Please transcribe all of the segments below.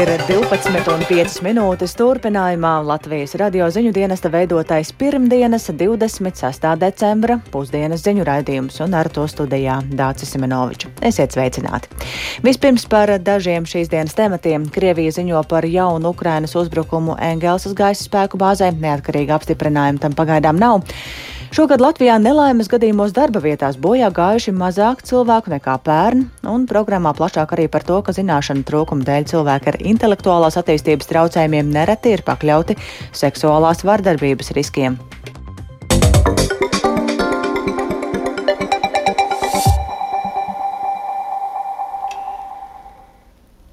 ir 12,5 minūtes turpinājumā Latvijas radio ziņu dienesta veidotais pirmdienas 26. decembra pusdienas ziņu raidījums un ar to studijā Dācis Simenovičs. Esiet sveicināti! Vispirms par dažiem šīs dienas tematiem. Krievija ziņo par jaunu Ukrainas uzbrukumu Engelsas gaisa spēku bāzē. Neatkarīgi apstiprinājumu tam pagaidām nav. Šogad Latvijā nelaimes gadījumos darba vietās bojā gājuši mazāk cilvēku nekā pērn, un programmā plašāk arī par to, ka zināšanu trūkuma dēļ cilvēki ar intelektuālās attīstības traucējumiem nereti ir pakļauti seksuālās vardarbības riskiem.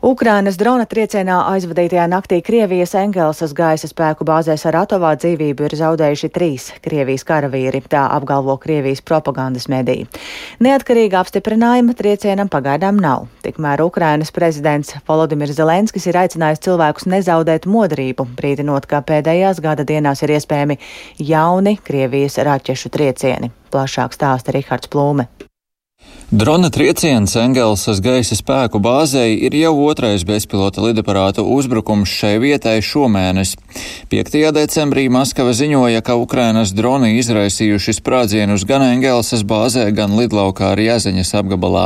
Ukrainas drona triecienā aizvadītajā naktī Krievijas Engelsas gaisa spēku bāzē Saratovā dzīvību ir zaudējuši trīs Krievijas karavīri, tā apgalvo Krievijas propagandas mediji. Neatkarīga apstiprinājuma triecienam pagaidām nav. Tikmēr Ukrainas prezidents Volodimirs Zelenskis ir aicinājis cilvēkus nezaudēt modrību, brīdinot, ka pēdējās gada dienās ir iespējami jauni Krievijas raķešu triecieni. Plašāk stāsta Rihards Plūme. Drona trieciens Engelsas gaisa spēku bāzei ir jau otrais bezpilota lidaparātu uzbrukums šai vietai šomēnes. 5. decembrī Maskava ziņoja, ka Ukrainas droni izraisījuši sprādzienus gan Engelsas bāzē, gan lidlaukā arī Jazeņas apgabalā.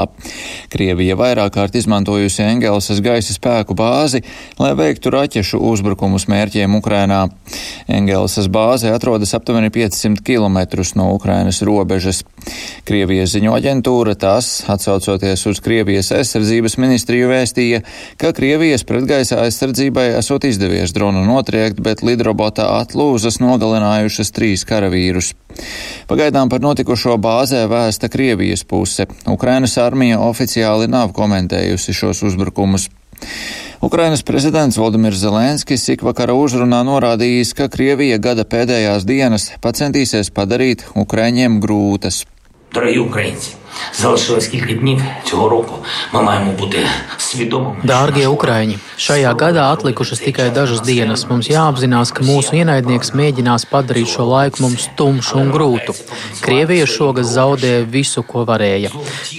Krievija vairāk kārt izmantojusi Engelsas gaisa spēku bāzi, lai veiktu raķešu uzbrukumus mērķiem Ukrainā. Engelsas bāze atrodas aptuveni 500 km no Ukrainas robežas. Krievijas ziņo aģentūra tā Tas, atsaucoties uz Krievijas aizsardzības ministriju, vēstīja, ka Krievijas pretgaisa aizsardzībai esot izdevies dronu notriekt, bet lidrobotā atlūzas nogalinājušas trīs karavīrus. Pagaidām par notikušo bāzē vēsta Krievijas puse. Ukrainas armija oficiāli nav komentējusi šos uzbrukumus. Ukrainas prezidents Valdemirs Zelenskis ikvakara uzrunā norādījis, ka Krievija gada pēdējās dienas pacentīsies padarīt Ukraiņiem grūtas. Darbie Ukraiņi! залишилось кілька днів цього року. Ми маємо бути свідомими. Dārgie Ukrāņi, šajā gadā atlikušas tikai dažas dienas. Mums jāapzinās, ka mūsu ienaidnieks mēģinās padarīt šo laiku mums tumšu un grūtu. Krievija šogad zaudēja visu, ko varēja,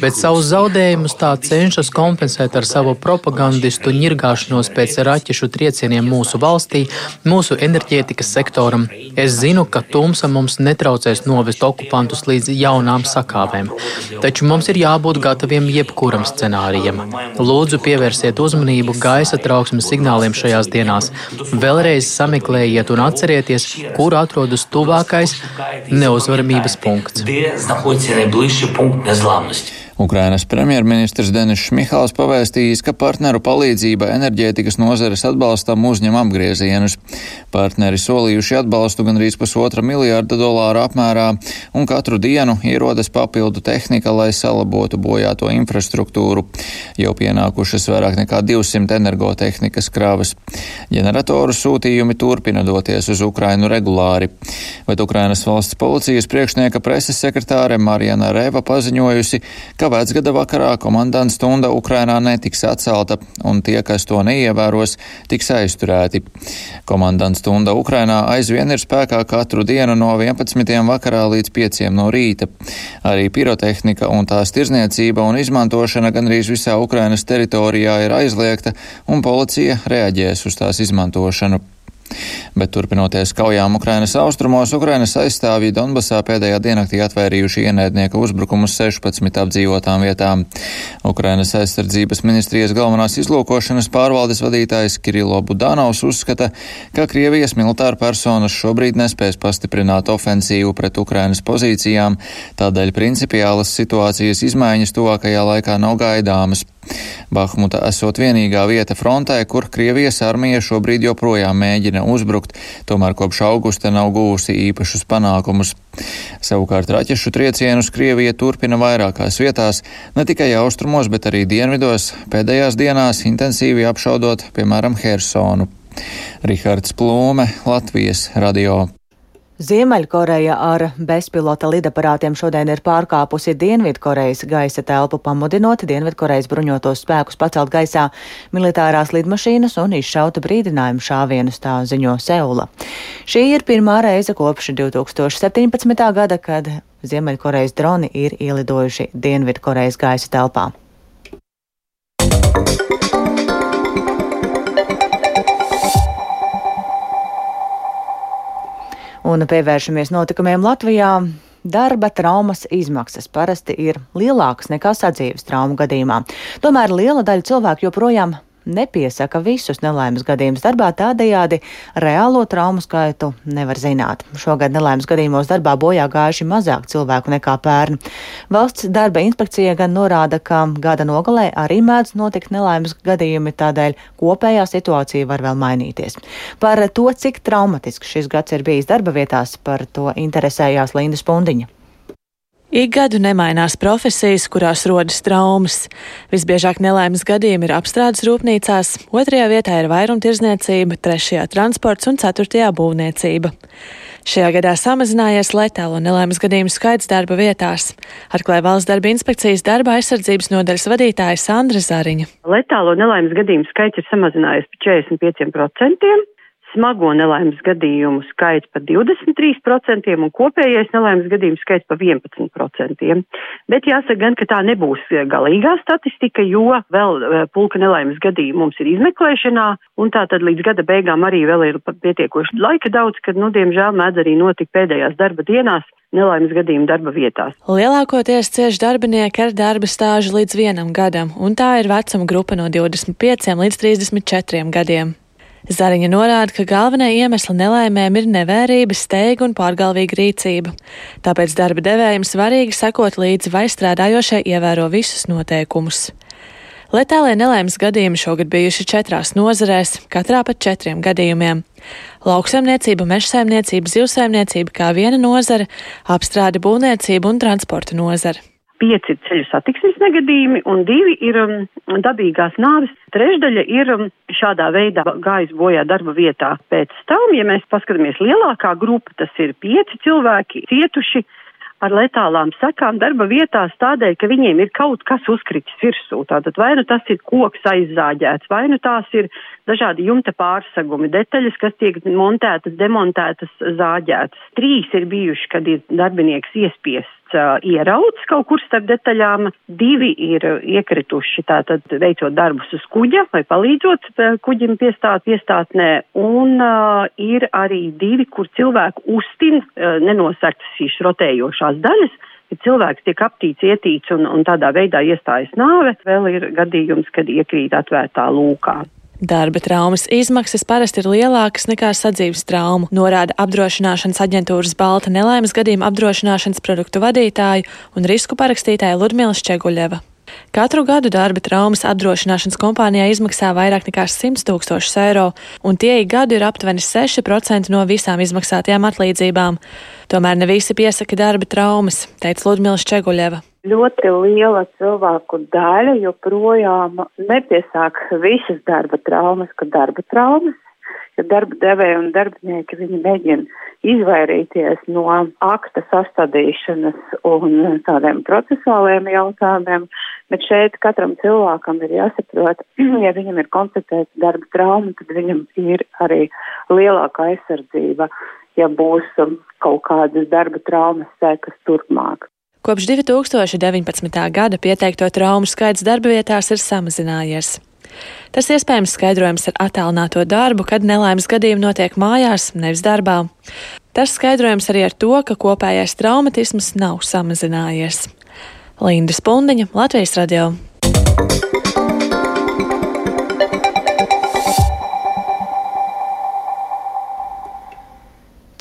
bet savus zaudējumus tā cenšas kompensēt ar savu propagandistu ņirgāšanos pēc raķešu triecieniem mūsu valstī, mūsu enerģētikas sektoram. Es zinu, ka tumsa mums netraucēs novest okupantus līdz jaunām sakāvēm taču mums ir jābūt gataviem jebkuram scenārijam. Lūdzu, pievērsiet uzmanību gaisa trauksmes signāliem šajās dienās. Vēlreiz sameklējiet un atcerieties, kur atrodas tuvākais neuzvaramības punkts. Ukrainas premjerministrs Denis Šmihāls pavēstījis, ka partneru palīdzība enerģētikas nozares atbalstam uzņem apgriezienus. Partneri solījuši atbalstu gandrīz pusotra miljārda dolāru apmērā, un katru dienu ierodas papildu tehnika, lai salabotu bojāto infrastruktūru. Jau pienākušas vairāk nekā 200 energotehnikas krāvas. Ģeneratoru sūtījumi turpina doties uz Ukrainu regulāri. Bet Ukrainas valsts policijas priekšnieka preses sekretāre Marijana Reva paziņojusi, ka vecgada vakarā komandants stunda Ukrainā netiks atcelta, un tie, kas to neievēros, tiks aizturēti. Komandants stunda Ukrainā aizvien ir spēkā katru dienu no 11. vakarā līdz 5. no rīta. Arī pirotehnika un tās tirzniecība un izmantošana gandrīz visā Ukrainas teritorijā ir aizliegta, un policija reaģēs uz tās izmantošanu. Bet turpinoties kaujām Ukrainas austrumos, Ukrainas aizstāvji Donbasā pēdējā diennaktī atvairījuši ienaidnieka uzbrukumus 16 apdzīvotām vietām. Ukrainas aizsardzības ministrijas galvenās izlūkošanas pārvaldes vadītājs Kirilo Budanovs uzskata, ka Krievijas militāra personas šobrīd nespēs pastiprināt ofensīvu pret Ukrainas pozīcijām, tādēļ principiālas situācijas izmaiņas tuvākajā laikā nav gaidāmas. Bahmuta esot vienīgā vieta frontē, kur Krievijas armija šobrīd joprojām mēģina uzbrukt, tomēr kopš augusta nav guvusi īpašus panākumus. Savukārt raķešu triecienus Krievija turpina vairākās vietās, ne tikai austrumos, bet arī dienvidos, pēdējās dienās intensīvi apšaudot, piemēram, Hersonu. Rihards Plūme, Latvijas radio. Ziemeļkoreja ar bezpilota lidaparātiem šodien ir pārkāpusi Dienvidkorejas gaisa telpu, pamudinot Dienvidkorejas bruņotos spēkus pacelt gaisā militārās lidmašīnas un izšauta brīdinājumu šāvienus, tā ziņo Seula. Šī ir pirmā reize kopš 2017. gada, kad Ziemeļkorejas droni ir ielidojuši Dienvidkorejas gaisa telpā. Un pievēršamies notikumiem Latvijā. Darba traumas izmaksas parasti ir lielākas nekā sadzīves traumu gadījumā. Tomēr liela daļa cilvēku joprojām nepiesaka visus nelaimes gadījumus darbā, tādējādi reālo traumu skaitu nevar zināt. Šogad nelaimes gadījumos darbā bojā gājuši mazāk cilvēku nekā pērn. Valsts darba inspekcija gan norāda, ka gada nogalē arī mēdz notikt nelaimes gadījumi, tādēļ kopējā situācija var vēl mainīties. Par to, cik traumatisks šis gads ir bijis darba vietās, par to interesējās Linda Spundiņa. Ik gadu nemainās profesijas, kurās rodas traumas. Visbiežāk nelaimes gadījumi ir apstrādes rūpnīcās, otrajā vietā ir vairumtirdzniecība, trešajā transports un ceturtajā būvniecība. Šajā gadā samazinājies letālo nelaimes gadījumu skaits darba vietās, atklāja valsts darba inspekcijas darba aizsardzības nodaļas vadītāja Sandra Zariņa. Letālo nelaimes gadījumu skaits ir samazinājies par 45%, smago nelaimes gadījumu skaits par 23% un kopējais nelaimes gadījumu skaits par 11%. Bet jāsaka gan, ka tā nebūs galīgā statistika, jo vēl e, pulka nelaimes gadījumu mums ir izmeklēšanā, un tā tad līdz gada beigām arī vēl ir pietiekoši laika daudz, kad, nu, diemžēl mēdz arī notikt pēdējās darba dienās nelaimes gadījumu darba vietās. Lielākoties cieši darbinieki ar darba stāžu līdz vienam gadam, un tā ir vecuma grupa no 25 līdz 34 gadiem. Zariņa norāda, ka galvenie iemesli nelaimēm ir nevērība, steiga un pārgalvīga rīcība. Tāpēc darba devējiem svarīgi sekot līdzi, vai strādājošie ievēro visus noteikumus. Letālie nelaimes gadījumi šogad bijuši četrās nozarēs, katrā pat četriem gadījumiem. Lauksaimniecība, mežsaimniecība, zivsaimniecība kā viena nozara, apstrāde būvniecība un transporta nozara pieci ir ceļu satiksmes negadījumi un divi ir um, dabīgās nāves. Trešdaļa ir um, šādā veidā gājis bojā darba vietā. Pēc tam, ja mēs paskatāmies lielākā grupa, tas ir pieci cilvēki cietuši ar letālām sekām darba vietās tādēļ, ka viņiem ir kaut kas uzkritis virsū. Tātad vai nu tas ir koks aizzāģēts, vai nu tās ir dažādi jumta pārsegumi, detaļas, kas tiek montētas, demontētas, zāģētas. Trīs ir bijuši, kad ir darbinieks iespiests uh, ierauts kaut kur starp detaļām, divi ir iekrituši tātad veicot darbus uz kuģa vai palīdzot uh, kuģim piestāt piestātnē, un uh, ir arī divi, kur cilvēku uztin uh, nenosaktas šīs rotējošās daļas ja cilvēks tiek aptīts, ietīts un, un tādā veidā iestājas nāve, vēl ir gadījums, kad iekrīt atvērtā lūkā. Darba traumas izmaksas parasti ir lielākas nekā sadzīves traumu, norāda apdrošināšanas aģentūras Balta nelaimes gadījuma apdrošināšanas produktu vadītāja un risku parakstītāja Ludmila Šķeguļeva. Katru gadu darba traumas apdrošināšanas kompānijā izmaksā vairāk nekā 100 tūkstošus eiro, un tie ik gadu ir aptuveni 6% no visām izmaksātajām atlīdzībām. Tomēr ne visi piesaka darba traumas, teica Ludmila Šķeguļeva. Ļoti liela cilvēku daļa joprojām nepiesāk visas darba traumas, ka darba traumas ka darba devēja un darbinieki viņi mēģina izvairīties no akta sastādīšanas un tādiem procesuāliem jautājumiem, bet šeit katram cilvēkam ir jāsaprot, ja viņam ir konstatēta darba trauma, tad viņam ir arī lielāka aizsardzība, ja būs kaut kādas darba traumas sekas turpmāk. Kopš 2019. gada pieteikto traumu skaits darba vietās ir samazinājies. Tas iespējams skaidrojams ar attālināto darbu, kad nelaimes gadījumi notiek mājās, nevis darbā. Tas skaidrojams arī ar to, ka kopējais traumatisms nav samazinājies. Linda Spundiņa, Latvijas radio.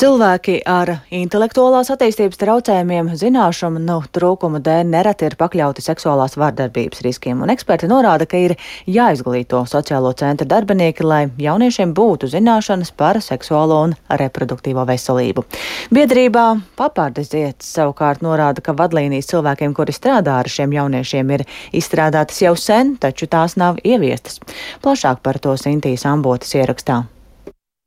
Cilvēki ar intelektuālās attīstības traucējumiem, zināšanu nu, trūkumu dēļ nereti ir pakļauti seksuālās vardarbības riskiem, un eksperti norāda, ka ir jāizglīto sociālo centru darbinieki, lai jauniešiem būtu zināšanas par seksuālo un reproduktīvo veselību. Biedrībā papārdes dietas savukārt norāda, ka vadlīnijas cilvēkiem, kuri strādā ar šiem jauniešiem, ir izstrādātas jau sen, taču tās nav ieviestas. Plašāk par to Sintīs Ambotas ierakstā.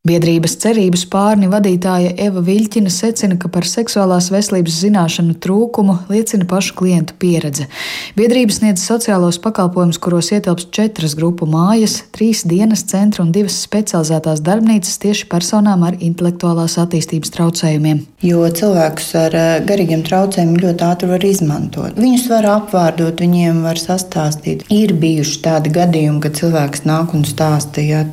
Biedrības cerības pārni vadītāja Eva Viļķina secina, ka par seksuālās veselības zināšanu trūkumu liecina pašu klientu pieredze. Biedrība sniedz sociālos pakalpojumus, kuros ietilpst četras grupu mājas, trīs dienas centra un divas specializētās darbnīcas tieši personām ar intelektuālās attīstības traucējumiem. Jo cilvēkus ar eh, garīgiem traucējumiem ļoti ātri var izmantot. Viņus var apvārdot, viņiem var sastāstīt. Ir bijuši tādi gadījumi, kad cilvēks nāk un stāsta, ja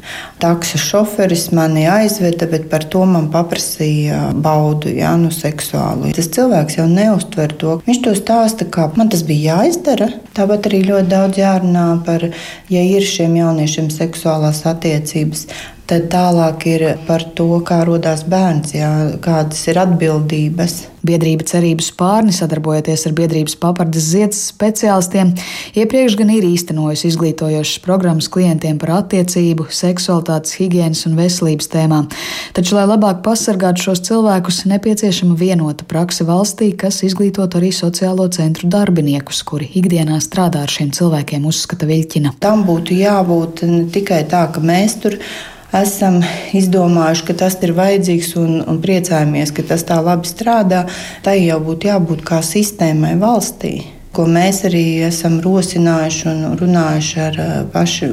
taksa šoferis man mani aizveda, bet par to man paprasīja baudu, jā, nu, seksuālu. Tas cilvēks jau neuztver to. Viņš to stāsta, kā man tas bija jāizdara. Tāpat arī ļoti daudz jārunā par, ja ir šiem jauniešiem seksuālās attiecības, Tad tālāk ir par to, kā radās bērns, jā, kādas ir atbildības. Biedrība Cerības pārni sadarbojoties ar biedrības papardes ziedas speciālistiem, iepriekš gan ir īstenojusi izglītojošas programmas klientiem par attiecību, seksualitātes, higiēnas un veselības tēmām. Taču, lai labāk pasargātu šos cilvēkus, nepieciešama vienota praksa valstī, kas izglītot arī sociālo centru darbiniekus, kuri ikdienā strādā ar šiem cilvēkiem, uzskata Viļķina. Tam būtu jābūt ne tikai tā, ka mēs tur esam izdomājuši, ka tas ir vajadzīgs un, un priecājamies, ka tas tā labi strādā, tai jau būtu jābūt kā sistēmai valstī. Ko mēs arī esam rosinājuši un runājuši ar eh, pašu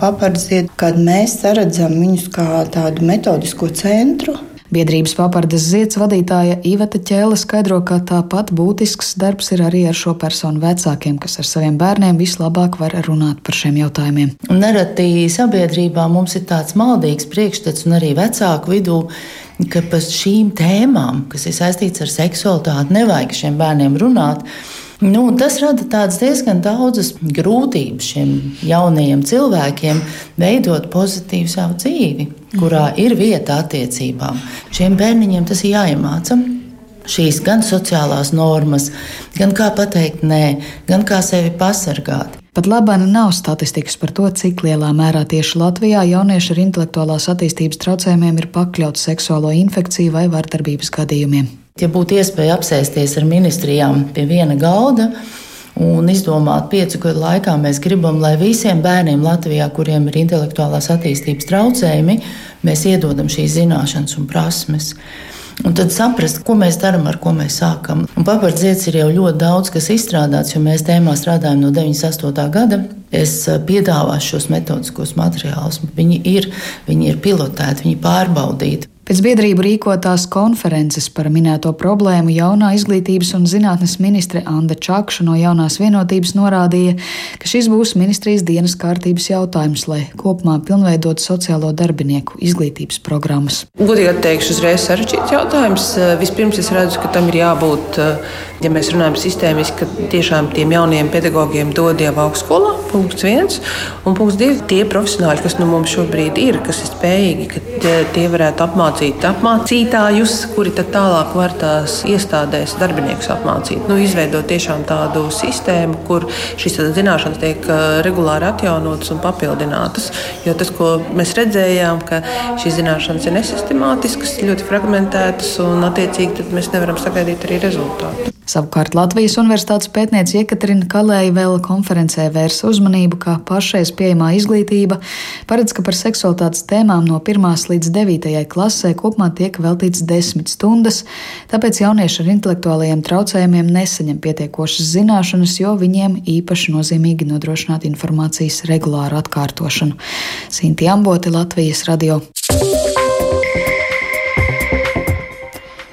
papardziet, kad mēs saredzam viņus kā tādu metodisko centru, Biedrības papardes zieds vadītāja Iveta Ķēle skaidro, ka tāpat būtisks darbs ir arī ar šo personu vecākiem, kas ar saviem bērniem vislabāk var runāt par šiem jautājumiem. Nereti sabiedrībā mums ir tāds maldīgs priekšstats un arī vecāku vidū, ka par šīm tēmām, kas ir saistītas ar seksualitāti, nevajag šiem bērniem runāt. Nu, tas rada diezgan daudzas grūtības šiem jaunajiem cilvēkiem veidot pozitīvu savu dzīvi, kurā ir vieta attiecībām. Šiem bērniņiem tas ir jāiemāca. Šīs gan sociālās normas, gan kā pateikt nē, gan kā sevi pasargāt. Pat labāk nav statistikas par to, cik lielā mērā tieši Latvijā jaunieši ar intelektuālās attīstības traucējumiem ir pakļauti seksuālo infekciju vai vardarbības gadījumiem. Ja būtu iespēja apsēsties ar ministrijām pie viena galda un izdomāt piecu gadu laikā, mēs gribam, lai visiem bērniem Latvijā, kuriem ir intelektuālās attīstības traucējumi, mēs iedodam šīs zināšanas un prasmes. Un tad saprast, ko mēs darām, ar ko mēs sākam. Papardziets ir jau ļoti daudz, kas izstrādāts, jo mēs tēmā strādājam no 98. gada. Es eh, piedāvāšu šos metodiskos materiālus. Viņi ir, viņi ir pilotēti, viņi ir pārbaudīti. Pēc biedrību rīkotās konferences par minēto problēmu jaunā izglītības un zinātnes ministre Anna Čakša no jaunās vienotības norādīja, ka šis būs ministrijas dienas kārtības jautājums, lai kopumā pilnveidot sociālo darbinieku izglītības programmas. Godīgi teikšu, uzreiz sarežģīts jautājums. Vispirms es redzu, ka tam ir jābūt, ja mēs runājam sistēmiski, ka tiešām tiem jauniem pedagogiem dod jau augstskolā, punkts viens, un punkts divi - tie profesionāļi, kas nu mums šobrīd ir, kas ir spējīgi, ka tie varētu apmācīt apmācīt apmācītājus, kuri tad tālāk var tās iestādēs darbiniekus apmācīt. Nu, izveidot tiešām tādu sistēmu, kur šīs zināšanas tiek regulāri atjaunotas un papildinātas. Jo tas, ko mēs redzējām, ka šīs zināšanas ir nesistemātiskas, ļoti fragmentētas un attiecīgi mēs nevaram sagaidīt arī rezultātu. Savukārt Latvijas Universitātes pētniece Jekaterina Kalēja vēl konferencē vērsa uzmanību, ka pašreiz pieejamā izglītība paredz, ka par seksualitātes tēmām no 1 līdz 9 klasē kopumā tiek veltīts 10 stundas, tāpēc jaunieši ar intelektuālajiem traucējumiem nesaņem pietiekošas zināšanas, jo viņiem īpaši nozīmīgi nodrošināt informācijas regulāru atkārtošanu. Sinti Amboti, Latvijas radio.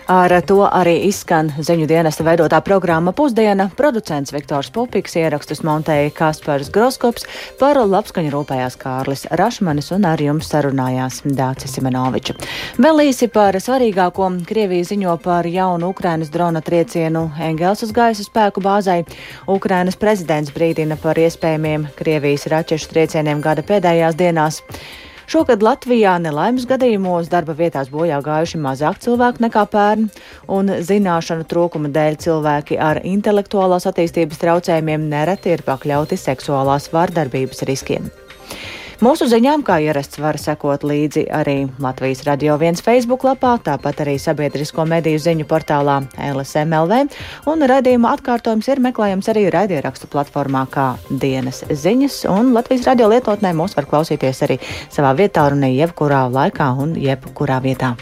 Ar to arī izskan ziņu dienesta veidotā programma Pusdiena. Producents Viktors Pupiks ierakstus montēja Kaspars Groskops, par labskaņu rūpējās Kārlis Rašmanis un ar jums sarunājās Dācis Simenoviča. Vēl īsi par svarīgāko Krievija ziņo par jaunu Ukrainas drona triecienu Engels uz gaisa spēku bāzai. Ukrainas prezidents brīdina par iespējamiem Krievijas raķešu triecieniem gada pēdējās dienās. Šogad Latvijā nelaimes gadījumos darba vietās bojā gājuši mazāk cilvēku nekā pērn, un zināšanu trūkuma dēļ cilvēki ar intelektuālās attīstības traucējumiem nereti ir pakļauti seksuālās vārdarbības riskiem. Mūsu ziņām, kā ierasts, var sekot līdzi arī Latvijas Radio 1 Facebook lapā, tāpat arī sabiedrisko mediju ziņu portālā LSMLV, un raidījuma atkārtojums ir meklējams arī raidierakstu platformā kā dienas ziņas, un Latvijas radio lietotnē mūs var klausīties arī savā vietā un jebkurā laikā un jebkurā vietā.